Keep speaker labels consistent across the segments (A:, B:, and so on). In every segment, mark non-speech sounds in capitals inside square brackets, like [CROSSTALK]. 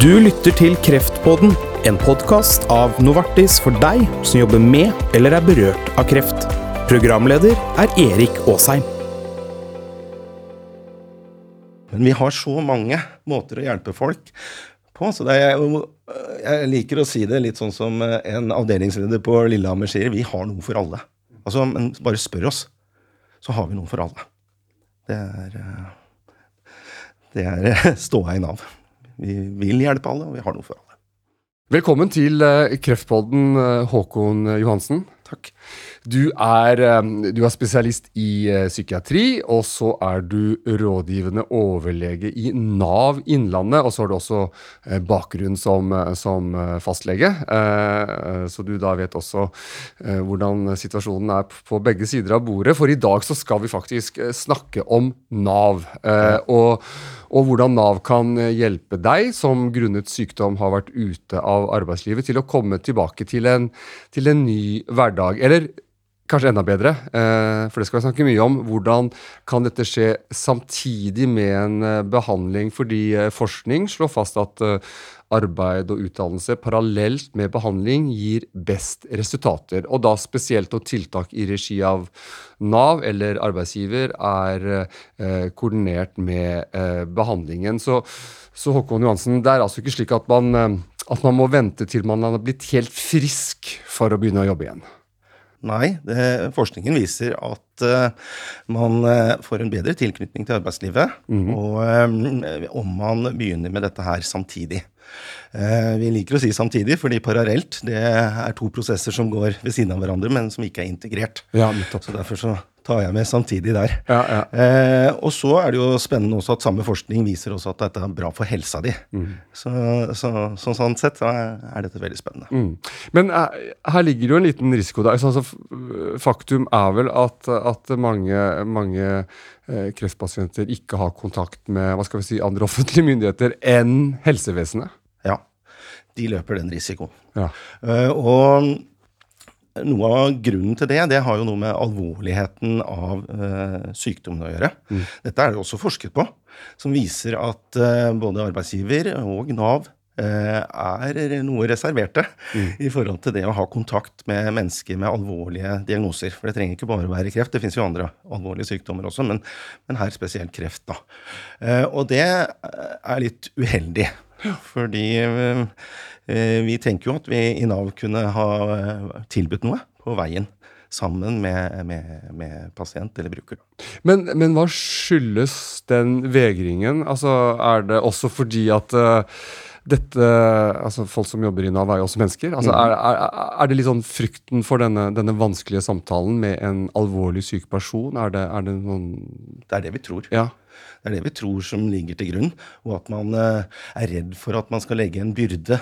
A: Du lytter til Kreftpodden, en podkast av Novartis for deg som jobber med eller er berørt av kreft. Programleder er Erik Aasheim.
B: Men vi har så mange måter å hjelpe folk på. så det er Jeg liker å si det litt sånn som en avdelingsleder på Lillehammer sier. Vi har noe for alle. Altså, men Bare spør oss, så har vi noe for alle. Det er, det er [LAUGHS] ståa i Nav. Vi vil hjelpe alle, og vi har noe for alle.
C: Velkommen til eh, Kreftpodden, eh, Håkon Johansen.
B: Takk.
C: Du er, eh, du er, spesialist i psykiatri, og så er du rådgivende overlege i Nav Innlandet. Og så har du også bakgrunn som, som fastlege, så du da vet også hvordan situasjonen er på begge sider av bordet. For i dag så skal vi faktisk snakke om Nav. og og hvordan Nav kan eh, hjelpe deg som grunnet sykdom har vært ute av arbeidslivet, til å komme tilbake til en, til en ny hverdag. Eller kanskje enda bedre, eh, for det skal vi snakke mye om. Hvordan kan dette skje samtidig med en eh, behandling? Fordi forskning slår fast at arbeid og utdannelse parallelt med behandling gir best resultater. Og da spesielt når tiltak i regi av Nav eller arbeidsgiver er eh, koordinert med eh, behandlingen. Så, så, Håkon Johansen, det er altså ikke slik at man, eh, at man må vente til man har blitt helt frisk for å begynne å jobbe igjen?
B: Nei, det, forskningen viser at uh, man uh, får en bedre tilknytning til arbeidslivet mm og, um, om man begynner med dette her samtidig. Uh, vi liker å si samtidig, fordi parallelt det er to prosesser som går ved siden av hverandre, men som ikke er integrert.
C: Ja,
B: så derfor så tar jeg med samtidig der.
C: Ja, ja.
B: Eh, og så er det jo spennende også at samme forskning viser også at dette er bra for helsa di. Mm. Så, så, så, sånn sett er dette veldig spennende.
C: Mm. Men eh, her ligger det jo en liten risiko der. Altså, faktum er vel at, at mange, mange eh, kreftpasienter ikke har kontakt med hva skal vi si, andre offentlige myndigheter enn helsevesenet?
B: Ja, de løper den risikoen.
C: Ja.
B: Uh, og noe av grunnen til det det har jo noe med alvorligheten av eh, sykdommen å gjøre. Mm. Dette er det også forsket på, som viser at eh, både arbeidsgiver og Nav uh, er noe reserverte mm. i forhold til det å ha kontakt med mennesker med alvorlige diagnoser. For det trenger ikke bare å være kreft, det fins jo andre alvorlige sykdommer også, men, men her spesielt kreft. da. og det er litt uheldig, fordi Eh, vi tenker jo at vi i Nav kunne ha eh, tilbudt noe på veien sammen med, med, med pasient eller bruker.
C: Men, men, hva skyldes den vegringen? Altså, er det også fordi at uh, dette altså Folk som jobber i Nav, er jo også mennesker. Altså, mm. er, er, er, det litt sånn frykten for denne, denne, vanskelige samtalen med en alvorlig syk person? Er det, er det noen
B: Det er det vi tror.
C: Ja.
B: Det er det vi tror som ligger til grunn. Og at man uh, er redd for at man skal legge en byrde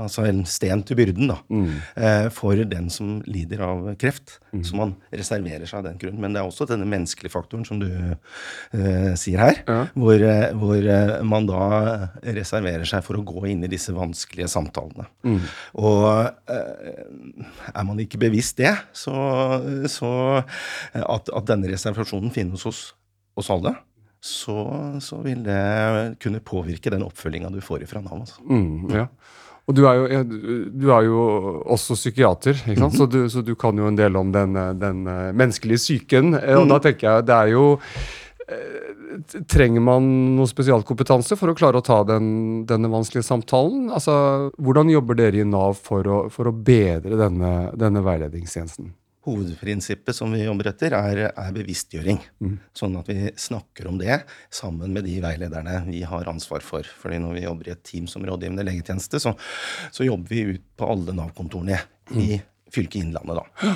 B: altså en sten til byrden, da, mm. eh, for den som lider av kreft. Mm. Så man reserverer seg av den grunn. Men det er også denne menneskelige faktoren som du eh, sier her, ja. hvor, eh, hvor eh, man da reserverer seg for å gå inn i disse vanskelige samtalene. Mm. Og eh, er man ikke bevisst det, så, så at, at, denne reservasjonen finnes hos oss alle, så, så, vil det kunne påvirke den oppfølginga du får ifra Nav. Altså.
C: Mm, ja. Og du er, jo, du er jo, også psykiater, ikke sant? Så, du, så, du, kan jo en del om den, den eh, menneskelige psyken. Og mm. da tenker jeg det er jo eh, Trenger man noe spesialkompetanse for å klare å ta den, denne vanskelige samtalen? Altså, Hvordan jobber dere i Nav for å, for å bedre denne, denne veiledningstjenesten?
B: Hovedprinsippet som vi jobber etter, er, er bevisstgjøring. Mm. Sånn at vi snakker om det sammen med de veilederne vi har ansvar for. Fordi når vi jobber i et team som rådgivende legetjeneste, så, så jobber vi ut på alle Nav-kontorene mm. i fylket Innlandet, da.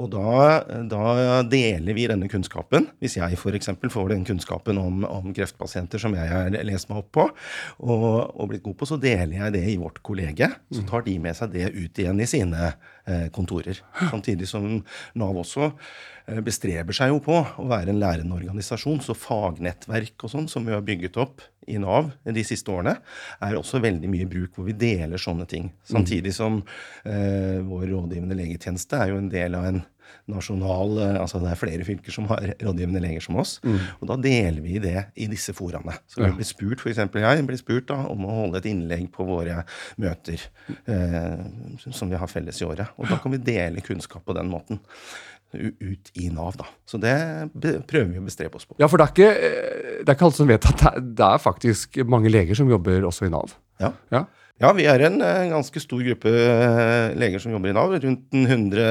B: Og da, da, deler vi denne kunnskapen. Hvis jeg f.eks. får den kunnskapen om, om, kreftpasienter som jeg har lest meg opp på og, og, blitt god på, så deler jeg det i vårt kollege. Så tar de med seg det ut igjen i sine eh, kontorer. Samtidig som Nav også eh, bestreber seg jo på å være en lærende organisasjon. Så fagnettverk og sånn som vi har bygget opp i Nav de siste årene, er også veldig mye bruk hvor vi deler sånne ting. Samtidig som eh, vår rådgivende legetjeneste er jo en del av en nasjonal eh, Altså det er flere fylker som har rådgivende leger som oss. Og da deler vi det i disse foraene. Så vi blir spurt, f.eks. jeg blir spurt da om å holde et innlegg på våre møter eh, som vi har felles i året. Og da kan vi dele kunnskap på den måten ut i Nav, da. Så det prøver vi å bestrebe oss på.
C: Ja, for det er ikke, eh, det er ikke alle som vet at det er, det er faktisk mange leger som jobber også i Nav.
B: Ja.
C: Ja.
B: Ja, vi er en eh, ganske stor gruppe eh, leger som jobber i Nav. Rundt 100,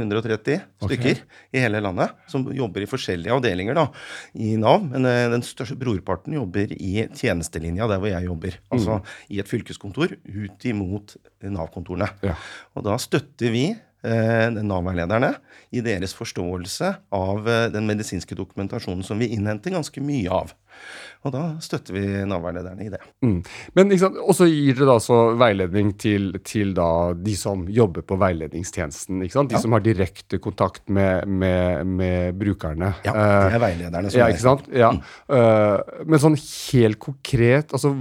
B: 130 stykker i hele landet. Som jobber i forskjellige avdelinger da, i Nav. Men den største brorparten jobber i tjenestelinja der hvor jeg jobber. Altså i et fylkeskontor ut imot Nav-kontorene.
C: Ja.
B: Og da støtter vi Nav-veilederne i deres forståelse av eh, den medisinske dokumentasjonen som vi innhenter ganske mye av. Og da støtter vi Nav-veilederne i det.
C: Mm. Men ikke Og så gir dere da så veiledning til, til da de som jobber på veiledningstjenesten. ikke sant? De som har direkte kontakt med, med, med brukerne.
B: Ja,
C: Eh,
B: det er veilederne som
C: ja, ikke sant? Ja. Mm. men sånn helt konkret, altså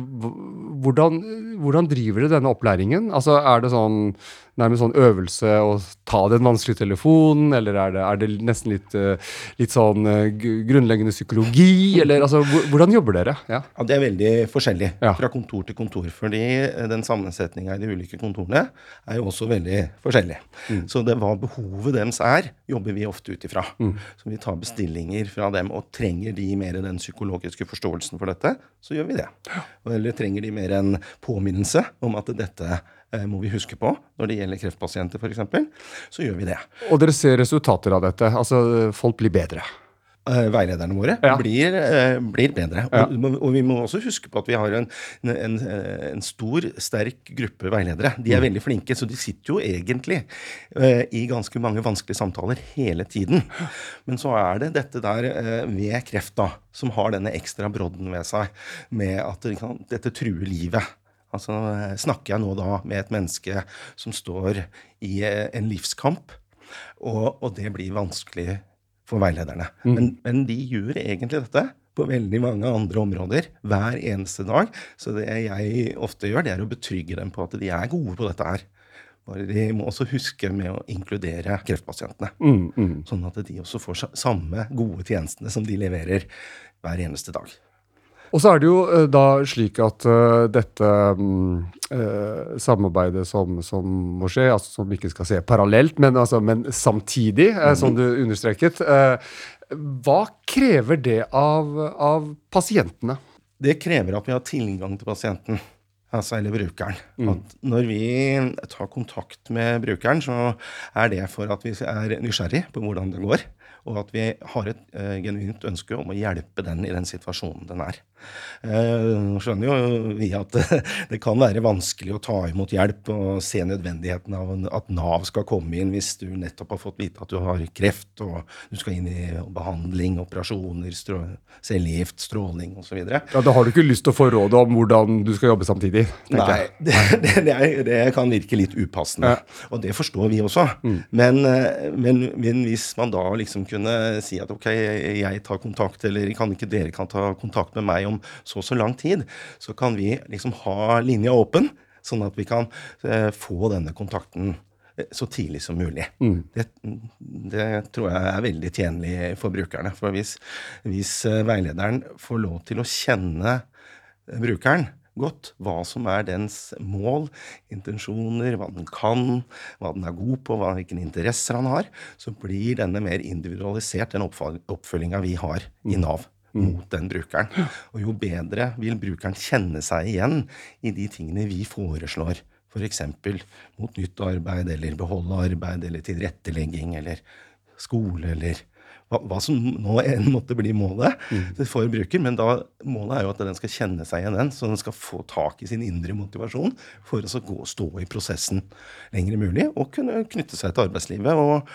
C: hvordan, hvordan driver dere denne opplæringen? Altså Er det sånn nærmest sånn øvelse å ta den vanskelige telefonen, eller er det, er det nesten litt, eh, litt sånn eh, grunnleggende psykologi, eller altså hvor- hvordan jobber dere? Ja.
B: Ja, Det er veldig forskjellig
C: Ja.
B: fra kontor til kontor. Fordi den sammensetninga i de ulike kontorene er jo også veldig forskjellig. Så det hva behovet deres er, jobber vi ofte ut ifra. Så vi tar bestillinger fra dem. Og trenger de mer den psykologiske forståelsen for dette, så gjør vi det. Eller trenger de mer en påminnelse om at dette eh, må vi huske på når det gjelder kreftpasienter f.eks., så gjør vi det.
C: Og dere ser resultater av dette? Altså folk blir bedre?
B: Eh, veilederne våre
C: Ja.
B: blir, eh, blir bedre.
C: Ja.
B: Og, og vi må også huske på at vi har en, en, eh, en stor, sterk gruppe veiledere. De er
C: Mm.
B: veldig flinke, så de sitter jo egentlig uh, i ganske mange vanskelige samtaler hele tiden. Men så er det dette der uh, ved kreft da, som har denne ekstra brodden ved seg, med at kan, dette truer livet. Altså, Snakker jeg nå da med et menneske som står i en livskamp, og, og det blir vanskelig for veilederne. Men, men de gjør egentlig dette på veldig mange andre områder hver eneste dag. Så det jeg ofte gjør, det er å betrygge dem på at de er gode på dette her. Bare de må også huske med å inkludere kreftpasientene.
C: Mm, mm.
B: Sånn at de også får samme gode tjenestene som de leverer hver eneste dag.
C: Og så er det jo eh, da slik at eh, dette mm, eh, samarbeidet som, som må skje, altså som ikke skal se parallelt, men, altså, men samtidig, eh, som du understreket, hva krever det av, av pasientene?
B: Det krever at vi har tilgang til pasienten, altså eller brukeren. At når vi tar kontakt med brukeren, så er det for at vi er nysgjerrig på hvordan det går, og at vi har et uh, genuint ønske om å hjelpe den i den situasjonen den er. Nå uh, skjønner jo vi at [LAUGHS] det kan være vanskelig å ta imot hjelp og se nødvendigheten av at Nav skal komme inn hvis du nettopp har fått vite at du har kreft, og du skal inn i behandling, operasjoner, strå cellegift, stråling osv.
C: Ja, Da har du ikke lyst til å få råd om hvordan du skal jobbe samtidig?
B: Nei, det, [LAUGHS] det, det, er, det kan virke litt upassende. Og det forstår vi også. Men, eh, men, men hvis man da liksom kunne si at ok, jeg tar kontakt, eller kan ikke dere kan ta kontakt med meg om så og så lang tid, så kan vi liksom ha linja åpen, sånn at vi kan eh, få denne kontakten eh, så tidlig som mulig. Det, det tror jeg er veldig tjenlig for brukerne. For hvis, hvis eh, veilederen får lov til å kjenne brukeren godt hva som er dens mål, intensjoner, hva den kan, hva den er god på, hvilke interesser han har, så blir denne mer individualisert, den oppfølginga vi har i Nav mot den brukeren. Og jo bedre vil brukeren kjenne seg igjen i de tingene vi foreslår. F.eks. mot nytt arbeid, eller beholde arbeid, eller tilrettelegging, eller skole, eller hva, hva som nå enn måtte bli målet for bruker. Men da, målet er jo at den skal kjenne seg igjen, den, så den skal få tak i sin indre motivasjon for å så gå og stå i prosessen lenger mulig, og kunne knytte seg til arbeidslivet. og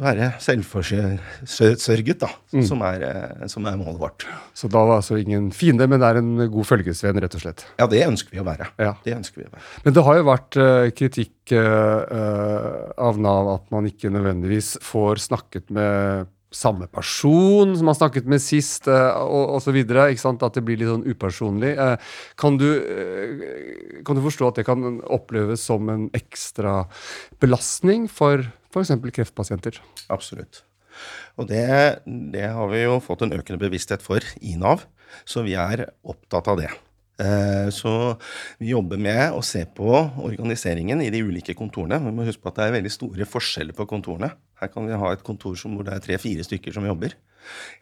B: være selvforsørget, da, som, er, eh, som er målet vårt.
C: Så da var altså ingen fiende, men det er en god følgesvenn, rett og slett.
B: Ja, det ønsker vi å være.
C: Ja.
B: Det vi å være.
C: Men det har jo vært uh, kritikk eh, av Nav at man ikke nødvendigvis får snakket med samme person som man snakket med sist, uh, og osv. At det blir litt sånn upersonlig. Kan du, kan du forstå at det kan oppleves som en ekstra belastning for f.eks. kreftpasienter?
B: Absolutt. Og det, det har vi jo fått en økende bevissthet for i Nav, så vi er opptatt av det. Eh, så vi jobber med å se på organiseringen i de ulike kontorene. Vi må huske på at det er veldig store forskjeller på kontorene. Her kan vi ha et kontor hvor det er tre-fire stykker som jobber,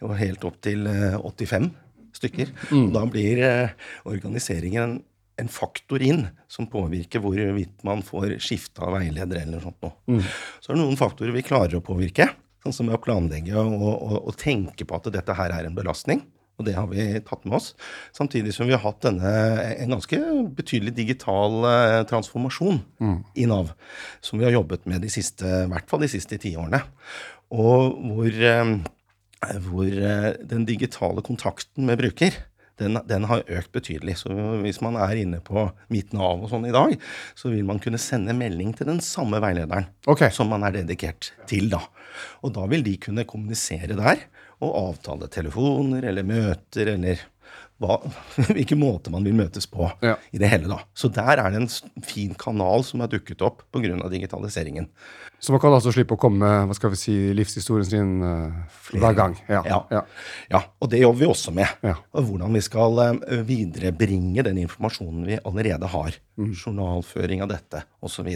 B: og helt opp til 85 eh, stykker. Mm. Og da blir eh, organiseringen en faktor inn som påvirker hvorvidt man får skifta veileder eller noe sånt. Mm. Så er det noen faktorer vi klarer å påvirke, sånn som å planlegge og, og, og tenke på at dette her er en belastning. Og det har vi tatt med oss. Samtidig som vi har hatt denne, en ganske betydelig digital eh, transformasjon mm. i Nav. Som vi har jobbet med de siste, i hvert fall de siste ti årene. Og hvor, eh, hvor eh, den digitale kontakten med bruker den, den, har økt betydelig. Så hvis man er inne på mitt Nav og sånn i dag, så vil man kunne sende melding til den samme veilederen okay. som man er dedikert til da. Og da vil de kunne kommunisere der og avtale telefoner eller møter eller hva, [LAUGHS] hvilken måte man vil møtes på ja. i det hele. da. Så der er det en fin kanal som er dukket opp pga. digitaliseringen.
C: Så man kan altså slippe å komme hva skal vi si, livshistorien sin uh, hver gang?
B: Ja. Ja. ja. og det jobber vi også med. Hvordan vi skal uh, viderebringe den informasjonen vi allerede har. Mm. Journalføring av dette osv.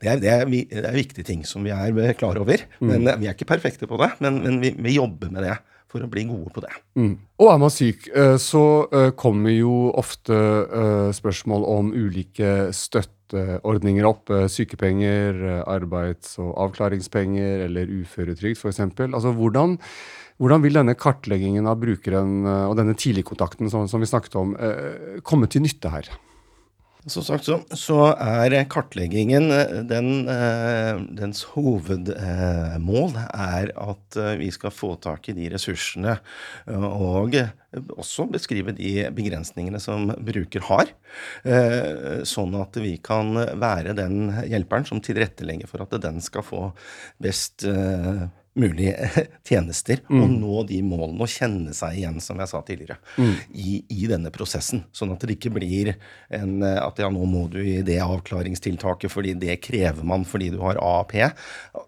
B: Det er, det, er, det er, viktige ting som vi er klar over. Mm. Men Vi er ikke perfekte på det, men, men vi, vi, jobber med det for å bli gode på det.
C: Mm. Og er man syk, eh, så eh, kommer jo ofte eh, spørsmål om ulike støtteordninger opp. Sykepenger, arbeids- og avklaringspenger eller uføretrygd f.eks. Altså, hvordan, hvordan vil denne kartleggingen av brukeren og denne tidligkontakten som, som vi snakket om, komme til nytte her?
B: Som sagt så, så er kartleggingen eh, den, eh, Dens hovedmål er at eh, vi skal få tak i de ressursene og også beskrive de begrensningene som bruker har. Sånn at vi kan være den hjelperen som tilrettelegger for at den skal få best mulige [LAUGHS] tjenester mm. og nå de målene og kjenne seg igjen, som jeg sa tidligere, mm. i, i, denne prosessen. Sånn at det ikke blir en, at ja, nå må du i det avklaringstiltaket fordi det krever man fordi du har AAP.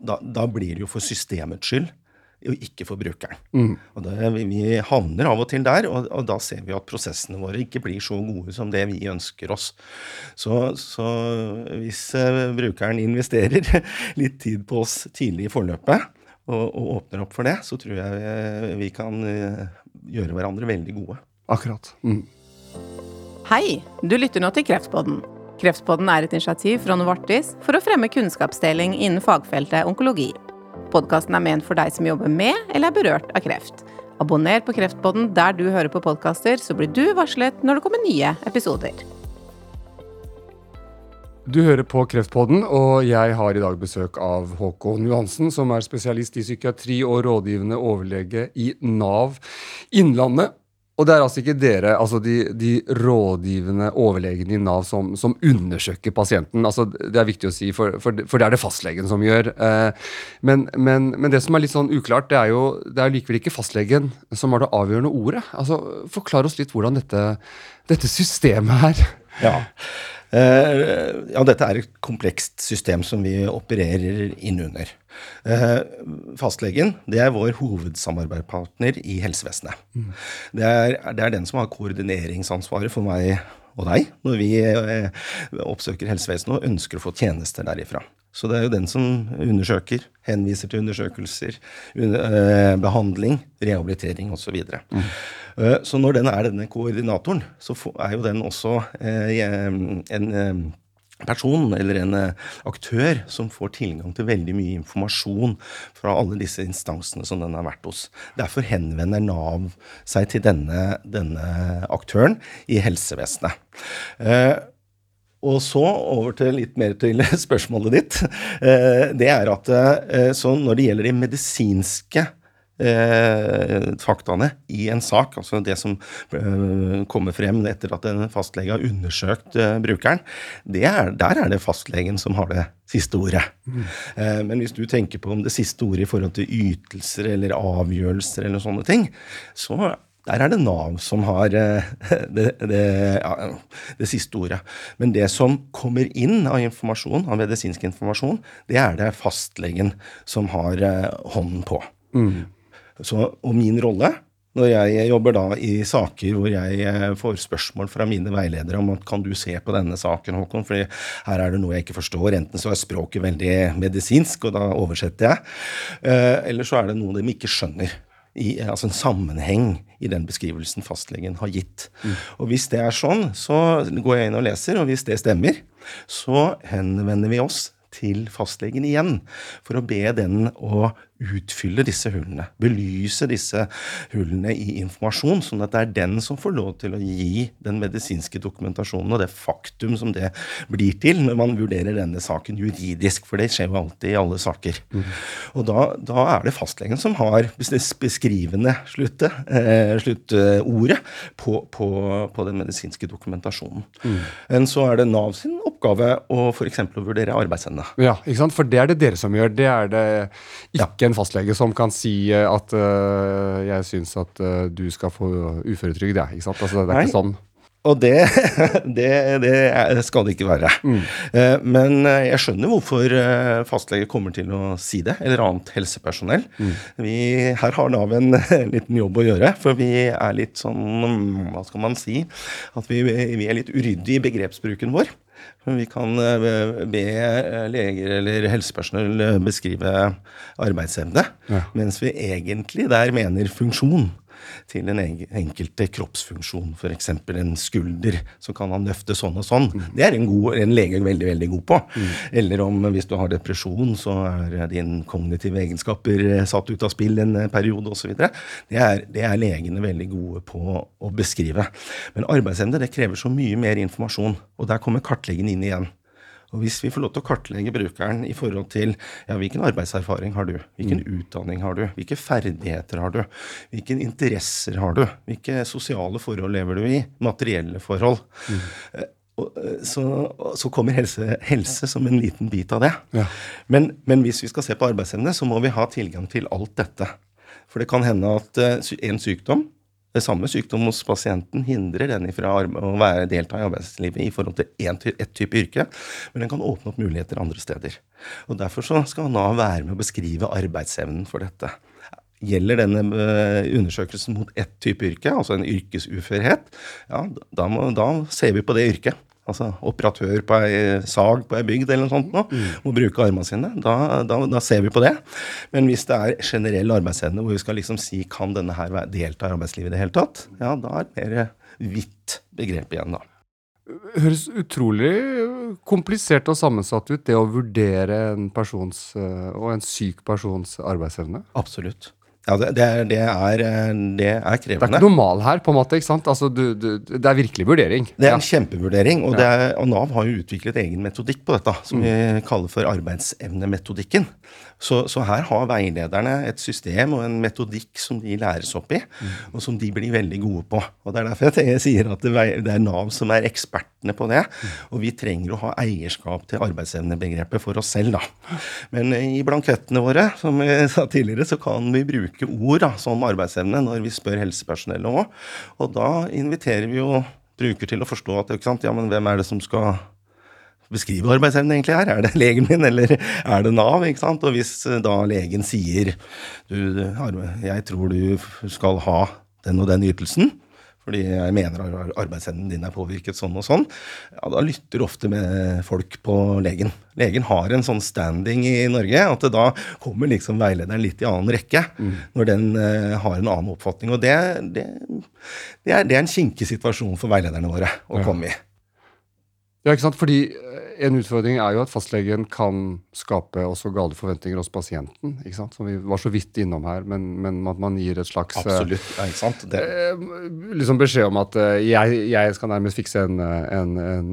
B: Da, da blir det jo for systemets skyld og ikke for brukeren. Mm. Og det, Vi havner av og til der, og, og, da ser vi at prosessene våre ikke blir så gode som det vi ønsker oss. Så, så hvis uh, brukeren investerer [LAUGHS] litt tid på oss tidlig i forløpet, og, og, åpner opp for det, så tror jeg eh, vi kan eh, gjøre hverandre veldig gode.
C: Akkurat. Mm.
D: Hei, du lytter nå til Kreftpodden. Kreftpodden er et initiativ fra Novartis for å fremme kunnskapsdeling innen fagfeltet onkologi. Podkasten er ment for deg som jobber med eller er berørt av kreft. Abonner på Kreftpodden der du hører på podkaster, så blir du varslet når det kommer nye episoder.
C: Du hører på Kreftpodden, og jeg har i dag besøk av Håkon Johansen, som er spesialist i psykiatri og rådgivende overlege i Nav Innlandet. Og det er altså ikke dere, altså de, de rådgivende overlegene i Nav som, som, undersøker pasienten. altså Det er viktig å si, for, for, for det er det fastlegen som gjør. Eh, men, men, men, det som er litt sånn uklart, det er jo det er likevel ikke fastlegen som har det avgjørende ordet. Altså, Forklar oss litt hvordan dette, dette systemet er.
B: Ja. Eh, ja, dette er et komplekst system som vi opererer innunder. Eh, fastlegen det er vår hovedsamarbeidspartner i helsevesenet. Mm. Det, er, det er den som har koordineringsansvaret for meg og deg når vi eh, oppsøker helsevesenet og ønsker å få tjenester derifra. Så det er jo den som undersøker, henviser til undersøkelser, behandling, rehabilitering osv. Så, mm. Eh, så når den er denne koordinatoren, så er jo den også eh, en eh, person eller en aktør som får tilgang til veldig mye informasjon fra alle disse instansene som den har vært hos. Derfor henvender Nav seg til denne, denne aktøren i helsevesenet. Og så over til litt mer til [LAUGHS] spørsmålet ditt. Det er at så når det gjelder de medisinske eh, faktaene i en sak, altså det som eh, kommer frem etter at en fastlege har undersøkt eh, brukeren, er, der er det fastlegen som har det siste ordet. Mm. men hvis du tenker på om det siste ordet i forhold til ytelser eller avgjørelser eller sånne ting, så der er det Nav som har eh, det, det, ja, det, siste ordet. Men det som kommer inn av informasjon, av medisinsk informasjon, det er det fastlegen som har eh, hånden på. Mm. Så, og min rolle når jeg jobber da i saker hvor jeg eh, får spørsmål fra mine veiledere om at kan du se på denne saken, Håkon, for her er det noe jeg ikke forstår. Enten så er språket veldig medisinsk, og da oversetter jeg, eller så er det noe de ikke skjønner i, altså en sammenheng i den beskrivelsen fastlegen har gitt. Mm. Og Hvis det er sånn, så går jeg inn og leser, og hvis det stemmer, så henvender vi oss til fastlegen igjen for å be den å utfylle disse hullene. Belyse disse hullene i informasjon, sånn at det er den som får lov til å gi den medisinske dokumentasjonen og det faktum som det blir til når man vurderer denne saken juridisk, for det skjer jo alltid i alle saker. Mm. Og da, da, er det fastlegen som har beskrivende sluttet, eh, sluttordet på, på, på, den medisinske dokumentasjonen. Mm. Men så er det Nav sin oppgave å f.eks. vurdere arbeidsevne.
C: Ja, ikke sant? for det er det dere som gjør. Det er det ikke ja en fastlege som kan si eh, at uh, jeg syns at uh, du skal få uføretrygd, jeg. Ikke sant? Altså, det er Nei. ikke sånn.
B: Og det, [LAUGHS] det, det, skal det ikke være. Mm. Men jeg skjønner hvorfor fastleger kommer til å si det, eller annet helsepersonell. Mm. Vi, her har Nav en [LAUGHS] liten jobb å gjøre, for vi er litt sånn, hva skal man si, at vi, vi er litt uryddige i begrepsbruken vår. Vi kan eh, be eh, leger eller helsepersonell eh, beskrive arbeidsevne, ja. mens vi egentlig der mener funksjon til den enkelte kroppsfunksjon. F.eks. en skulder, så kan han løfte sånn og sånn. Mm. Det er en, god, en, lege veldig veldig god på. Mm. Eller om hvis du har depresjon, så er dine kognitive egenskaper satt ut av spill en periode osv. Det, er, det er legene veldig gode på å beskrive. Men arbeidsevne det krever så mye mer informasjon, og der kommer kartleggingen inn igjen. Og Hvis vi får lov til å kartlegge brukeren i forhold til ja, hvilken arbeidserfaring har du, hvilken mm. utdanning har du, hvilke ferdigheter har du, hvilke interesser har du, hvilke sosiale forhold lever du i, materielle forhold, mm. Eh, eh, så, så, kommer helse, helse, som en liten bit av det. Ja. Men, men, hvis vi skal se på arbeidsevne, så må vi ha tilgang til alt dette. For det kan hende at eh, en sykdom det samme sykdom hos pasienten hindrer den fra å være, delta i arbeidslivet i forhold til ett type yrke, men den kan åpne opp muligheter andre steder. Og Derfor skal Nav være med å beskrive arbeidsevnen for dette. Gjelder denne eh, undersøkelsen mot ett type yrke, altså en yrkesuførhet, ja, da, må, da ser vi på det yrket altså operatør på ei sag på ei bygd eller noe sånt, nå, mm. må bruke armene sine, da, da, da, ser vi på det. Men hvis det er generell arbeidsevne hvor vi skal liksom si kan denne her delta i arbeidslivet i det hele tatt, ja, da er det mer hvitt begrep igjen, da.
C: Høres utrolig komplisert og sammensatt ut, det å vurdere en persons eh, og en syk persons arbeidsevne?
B: Absolutt. Ja, det, det, er, det, er, det, er, krevende.
C: Det er ikke normal her, på en måte. ikke sant? Altså, du, du, det er virkelig vurdering.
B: Det er en kjempevurdering. Og, og, Nav har jo utviklet egen metodikk på dette, som mm. vi kaller for arbeidsevnemetodikken. Så, så, her har veilederne et system og en metodikk som de læres opp i, mm. og som de blir veldig gode på. Og Det er derfor jeg sier at det er Nav som er ekspertene på det. Mm. Og vi trenger å ha eierskap til arbeidsevnebegrepet for oss selv, da. Men i blankettene våre, som vi [LAUGHS] sa tidligere, så kan vi bruke ord da, som arbeidsevne når vi spør helsepersonellet òg. Og da inviterer vi jo bruker til å forstå at ja, men hvem er det som skal beskrive arbeidsevne egentlig er. Er det legen min, eller er det Nav? ikke sant? Og hvis eh, da legen sier du, jeg tror du skal ha den og den ytelsen, fordi jeg mener arbeidsevnen din er påvirket sånn og sånn, ja, da lytter ofte med folk på legen. Legen har en sånn standing i Norge at da kommer liksom veilederen litt i annen rekke mm. når den uh, har en annen oppfatning. Og det, det, det, er, det er, en kinkig situasjon for veilederne våre å ja. komme i.
C: Ja, ikke sant? Fordi eh, En utfordring er jo at fastlegen kan skape også gale forventninger hos pasienten. ikke sant? Som vi var så vidt innom her, men, men at man gir et slags
B: eh, Absolutt, ja, ikke sant? Det.
C: Eh, liksom beskjed om at jeg, jeg skal nærmest fikse en, en, en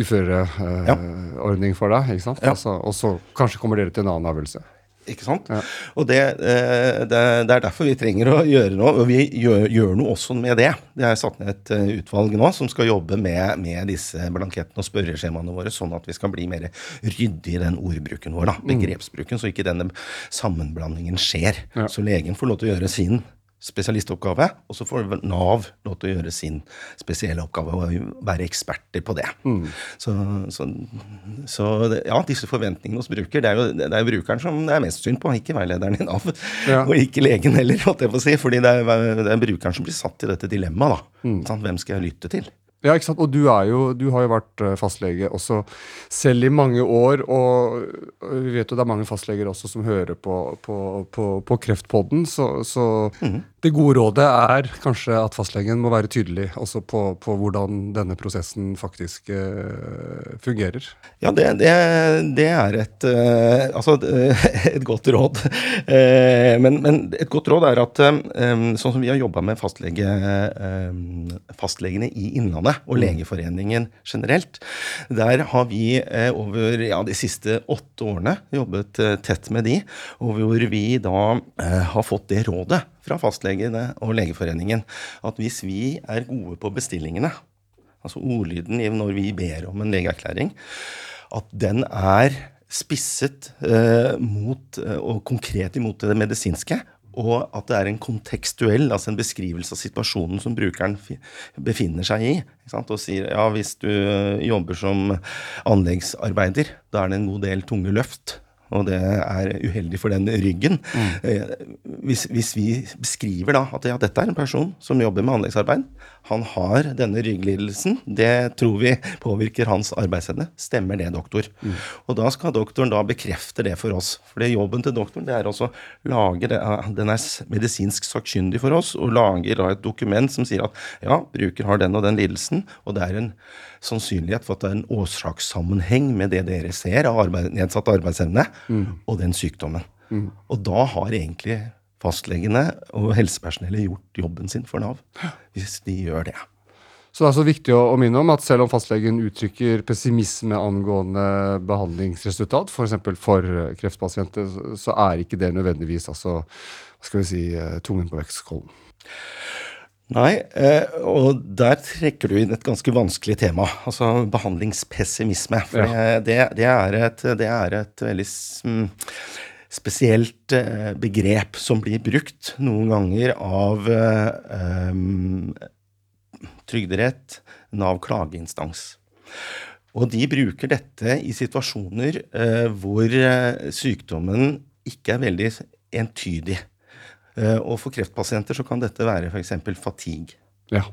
C: uføreordning ja. for deg. ikke sant? Ja. Altså, og så kanskje kommer dere til en annen avgjørelse.
B: Ikke sant? Ja. Og det, eh, det, det, er derfor vi trenger å gjøre noe, og vi gjør, gjør noe også med det. Det er satt ned et eh, utvalg nå som skal jobbe med, med disse blankettene og spørreskjemaene våre, sånn at vi skal bli mer ryddig i den ordbruken vår, da, mm. begrepsbruken, så ikke denne sammenblandingen skjer. Ja. Så legen får lov til å gjøre sin spesialistoppgave, og så får Nav lov til å gjøre sin spesielle oppgave og være eksperter på det. Mm. Så, så, så, ja, disse forventningene hos bruker, det er jo det er brukeren som det er mest synd på, ikke veilederen i Nav. Ja. [LAUGHS] Og ikke legen heller, holdt jeg på å si. fordi det er, det er brukeren som blir satt i dette dilemmaet. da. Mm. Hvem skal jeg lytte til?
C: Ja, ikke sant? Og du, er jo, du har jo vært eh, fastlege også selv i mange år. Og vi vet jo det er mange fastleger også som hører på, på, på, på Kreftpodden. Så, så mm. det gode rådet er kanskje at fastlegen må være tydelig også på, hvordan denne prosessen faktisk uh, fungerer.
B: Ja, det, det, det er et, uh, altså, [LAUGHS] et godt råd. Uh, men, men, et godt råd er at um, sånn som vi har jobba med fastlege, fastlegene i Innlandet Forbundet og mm. Legeforeningen generelt. Der har vi eh, over ja, de siste åtte årene jobbet eh, tett med de, og hvor vi da eh, har fått det rådet fra fastlegene og Legeforeningen at hvis vi er gode på bestillingene, altså ordlyden når vi ber om en legeerklæring, at den er spisset mot, og konkret imot det medisinske, og at det er en kontekstuell, altså en beskrivelse av situasjonen som brukeren befinner seg i. Og sier ja, hvis du jobber som anleggsarbeider, da er det en god del tunge løft og det er uheldig for den ryggen. Mm. Hvis, hvis, vi beskriver da at ja, dette er en person som jobber med anleggsarbeid, han har denne rygglidelsen, det tror vi påvirker hans arbeidsevne. Stemmer det, doktor? Mm. Og da skal doktoren da bekrefte det for oss. For det jobben til doktoren det er også lage det, Den er medisinsk sakkyndig for oss og lager da et dokument som sier at ja, bruker har den og den lidelsen, og det er en sannsynlighet for at det er en årsakssammenheng med det dere ser av arbeid, nedsatt arbeidsevne, mm. og den sykdommen. Mm. Og da har egentlig fastlegene og helsepersonellet gjort jobben sin for Nav, hvis de gjør det.
C: Så det er så viktig å, minne om at selv om fastlegen uttrykker pessimisme angående behandlingsresultat, f.eks. For, for kreftpasienter, så er ikke det nødvendigvis altså, hva skal vi si, eh, tungen på vektskålen.
B: Nei, eh, og der trekker du inn et ganske vanskelig tema. Altså behandlingspessimisme. For ja. det, det, er et, det, er et, veldig spesielt eh, begrep som blir brukt noen ganger av um, Trygderett, Nav klageinstans. Og de bruker dette i situasjoner uh, hvor sykdommen ikke er veldig entydig. Eh, og for kreftpasienter så kan dette være f.eks. fatigue. Ja.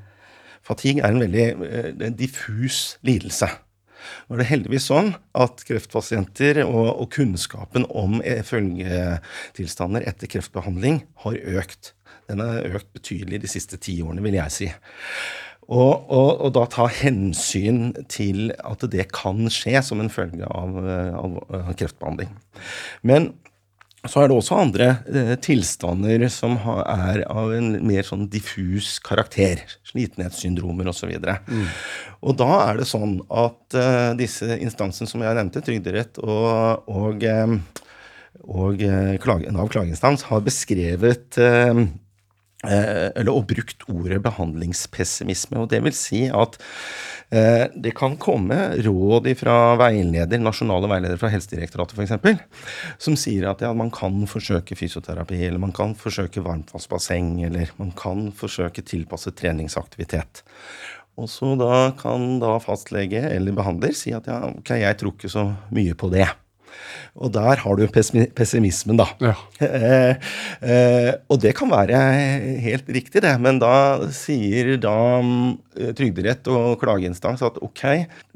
B: Fatigue er en veldig eh, diffus lidelse. Nå er det heldigvis sånn at kreftpasienter og, og kunnskapen om følgetilstander etter kreftbehandling har økt. Den har økt betydelig de siste ti årene, vil jeg si. Og, og, og, da ta hensyn til at det kan skje som en følge av, av kreftbehandling. Men så er det også andre eh, tilstander som har, er av en mer sånn diffus karakter. Slitenhetssyndromer osv. Og, så mm. og da er det sånn at eh, disse instansene som jeg nevnte, Trygderett og, og, um, og uh, klage, Nav klageinstans, har beskrevet uh, eller og brukt ordet behandlingspessimisme. Og det vil si at Eh, det kan komme råd fra veileder, nasjonale veiledere fra Helsedirektoratet f.eks., som sier at ja, man kan forsøke fysioterapi, eller man kan forsøke varmtvannsbasseng, eller man kan forsøke tilpasset treningsaktivitet. Og så da kan da fastlege eller behandler si at ja, ok, jeg tror ikke så mye på det. Og der har du pessimismen, da. Ja. Eh, eh, og det kan være helt riktig, det. Men da sier da eh, Trygderett og klageinstans at ok,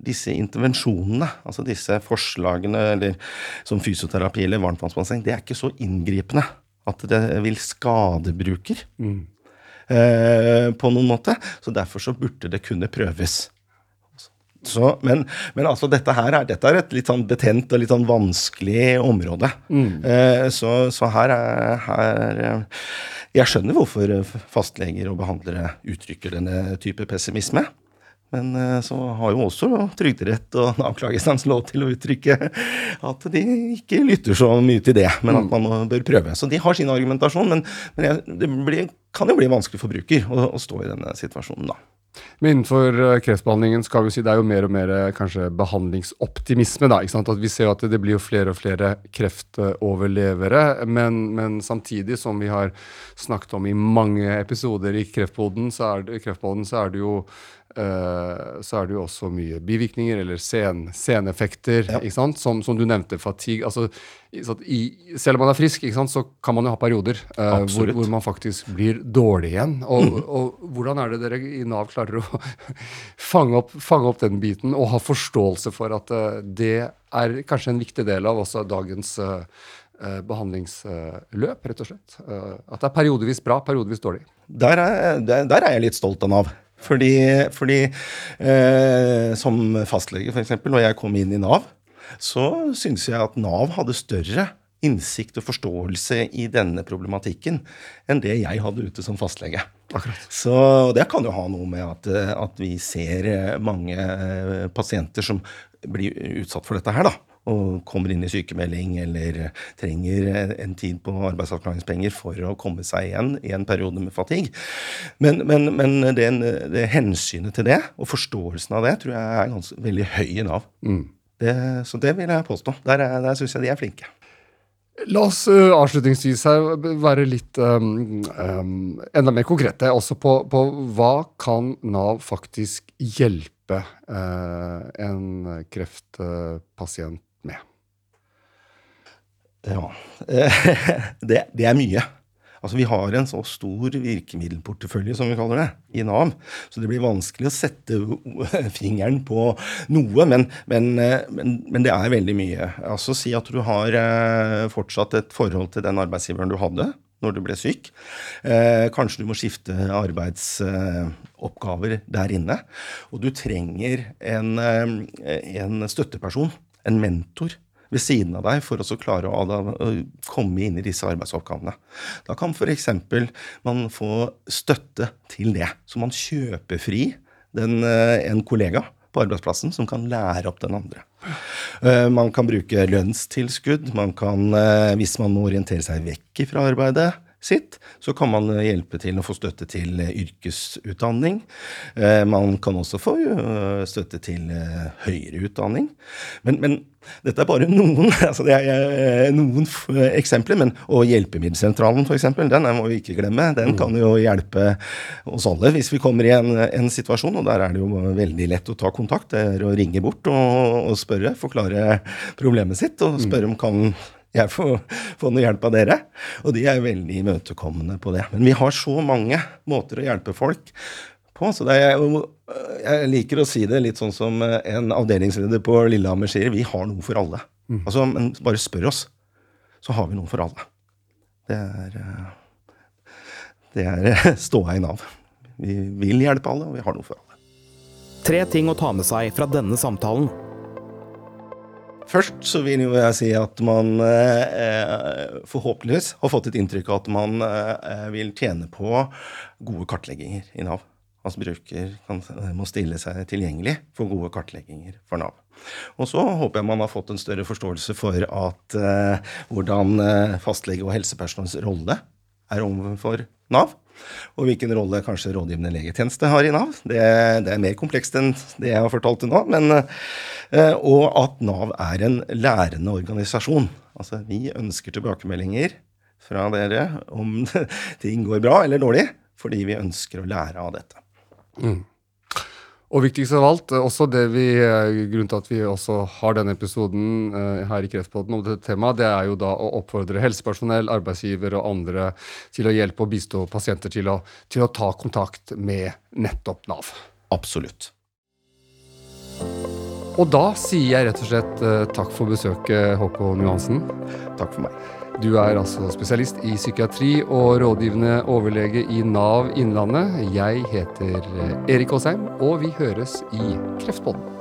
B: disse intervensjonene, altså disse forslagene eller som fysioterapi eller varmtvannsbasseng, det er ikke så inngripende at det vil skade bruker. Mm. Eh, på noen måte. Så derfor så burde det kunne prøves. Så, men, men, altså, dette her er, dette er, et litt sånn betent og litt sånn vanskelig område. Mm. Eh, så, så, her er her, eh, Jeg skjønner hvorfor fastleger og behandlere uttrykker denne type pessimisme. Men eh, så har jo også Trygderett og [LAUGHS] anklagestans lov til å uttrykke at de ikke lytter så mye til det, men at man bør prøve. Så de har sin argumentasjon, men, men jeg, det blir, kan jo bli vanskelig for bruker å, å stå i denne situasjonen, da.
C: Men innenfor eh, kreftbehandlingen skal vi si det er jo mer og mer eh, kanskje behandlingsoptimisme. da, ikke sant? At Vi ser at det blir jo flere og flere kreftoverlevere. Men, men samtidig, som vi har snakket om i mange episoder i Kreftboden, så er det, kreftboden, så er det jo så er det jo også mye bivirkninger, eller sen, seneffekter, ja. ikke sant? Som, som, du nevnte, fatigue. Altså, i, selv om man er frisk, sant, så kan man jo ha perioder uh, hvor, hvor, man faktisk blir dårlig igjen. Og, mm. og, hvordan er det dere i Nav klarer å [LAUGHS] fange opp, fange opp, den biten, og ha forståelse for at uh, det er kanskje en viktig del av også dagens behandlingsløp, rett og slett? at det er periodevis bra, periodevis dårlig.
B: Der er, der, der er jeg litt stolt av Nav. Fordi, fordi eh, som fastlege, f.eks., når jeg kom inn i Nav, så syns jeg at Nav hadde større innsikt og forståelse i denne problematikken enn det jeg hadde ute som fastlege. Akkurat. Så det kan jo ha noe med at, at vi ser mange eh, pasienter som blir utsatt for dette her, da og kommer inn i sykemelding eller trenger en tid på arbeidsavklaringspenger for å komme seg igjen i en periode med fatigue. Men, men, men det, det, hensynet til det, og forståelsen av det, tror jeg er ganske, veldig høy i Nav. Mm. Det, så det vil jeg påstå. Der, der syns jeg de er flinke.
C: La oss uh, avslutningsvis her være litt um, um, enda mer konkrete også på, på, hva kan Nav faktisk hjelpe uh, en kreftpasient
B: ja. [LAUGHS] Det, det, er mye. Altså, Vi har en så stor virkemiddelportefølje, som vi kaller det, i Nav. Så det blir vanskelig å sette [LAUGHS] fingeren på noe, men, men, men, men det er veldig mye. Altså Si at du har eh, fortsatt et forhold til den arbeidsgiveren du hadde når du ble syk. Eh, kanskje du må skifte arbeidsoppgaver der inne. Og du trenger en, eh, en støtteperson, en mentor, ved siden av deg for å klare å, komme inn i disse arbeidsoppgavene. Da kan f.eks. man få støtte til det. Så man kjøper fri den, eh, en kollega på arbeidsplassen som kan lære opp den andre. Uh, man kan bruke lønnstilskudd. Man kan, uh, hvis man må orientere seg vekk fra arbeidet sitt, så kan man hjelpe til å få støtte til yrkesutdanning. Uh, man kan også få støtte til høyere utdanning. Men, men dette er bare [LAUGHS] noen, altså det er eh, noen eksempler. men Og Hjelpemiddelsentralen, f.eks., den må vi ikke glemme. Den kan jo hjelpe oss alle hvis vi kommer i en, en, situasjon. og Der er det jo veldig lett å ta kontakt. Det er å ringe bort og, og spørre, forklare problemet sitt og spørre om kan jeg får få noe hjelp av dere. Og de er veldig imøtekommende på det. Men vi har så mange måter å hjelpe folk på. Så det er, jeg liker å si det litt sånn som en avdelingsleder på Lillehammer sier. Vi har noe for alle. Mm. Altså, men bare spør oss, så har vi noe for alle. Det er, det er ståa i Nav. Vi vil hjelpe alle, og vi har noe for alle.
A: Tre ting å ta med seg fra denne samtalen.
B: Først så vil jeg si at man eh, forhåpentligvis har fått et inntrykk av at man eh, vil tjene på gode kartlegginger i Nav. Altså bruker kan, må stille seg tilgjengelig for gode kartlegginger for Nav. Og så håper jeg man har fått en større forståelse for at eh, hvordan eh, fastlege og helsepersonells rolle er overfor Nav. Og hvilken rolle kanskje rådgivende legetjeneste har i Nav. Det, det er mer komplekst enn det jeg har fortalt til nå. Men, eh, og at Nav er en lærende organisasjon. Altså vi ønsker tilbakemeldinger fra dere om [LAUGHS] ting går bra eller dårlig, fordi vi ønsker å lære av dette. Mm.
C: Og viktigst av alt, eh, også det vi, eh, grunnen til at vi også har denne episoden uh, her i Kreftpodden om dette temaet, det er jo da å oppfordre helsepersonell, arbeidsgiver og andre til å hjelpe og bistå pasienter til å, til å ta kontakt med nettopp Nav.
B: Absolutt.
C: Og da sier jeg rett og slett takk for besøket, Håkon Johansen.
B: Takk for meg.
C: Du er altså spesialist i psykiatri og rådgivende overlege i Nav Innlandet. Jeg heter Erik Aasheim, og vi høres i Kreftpodden.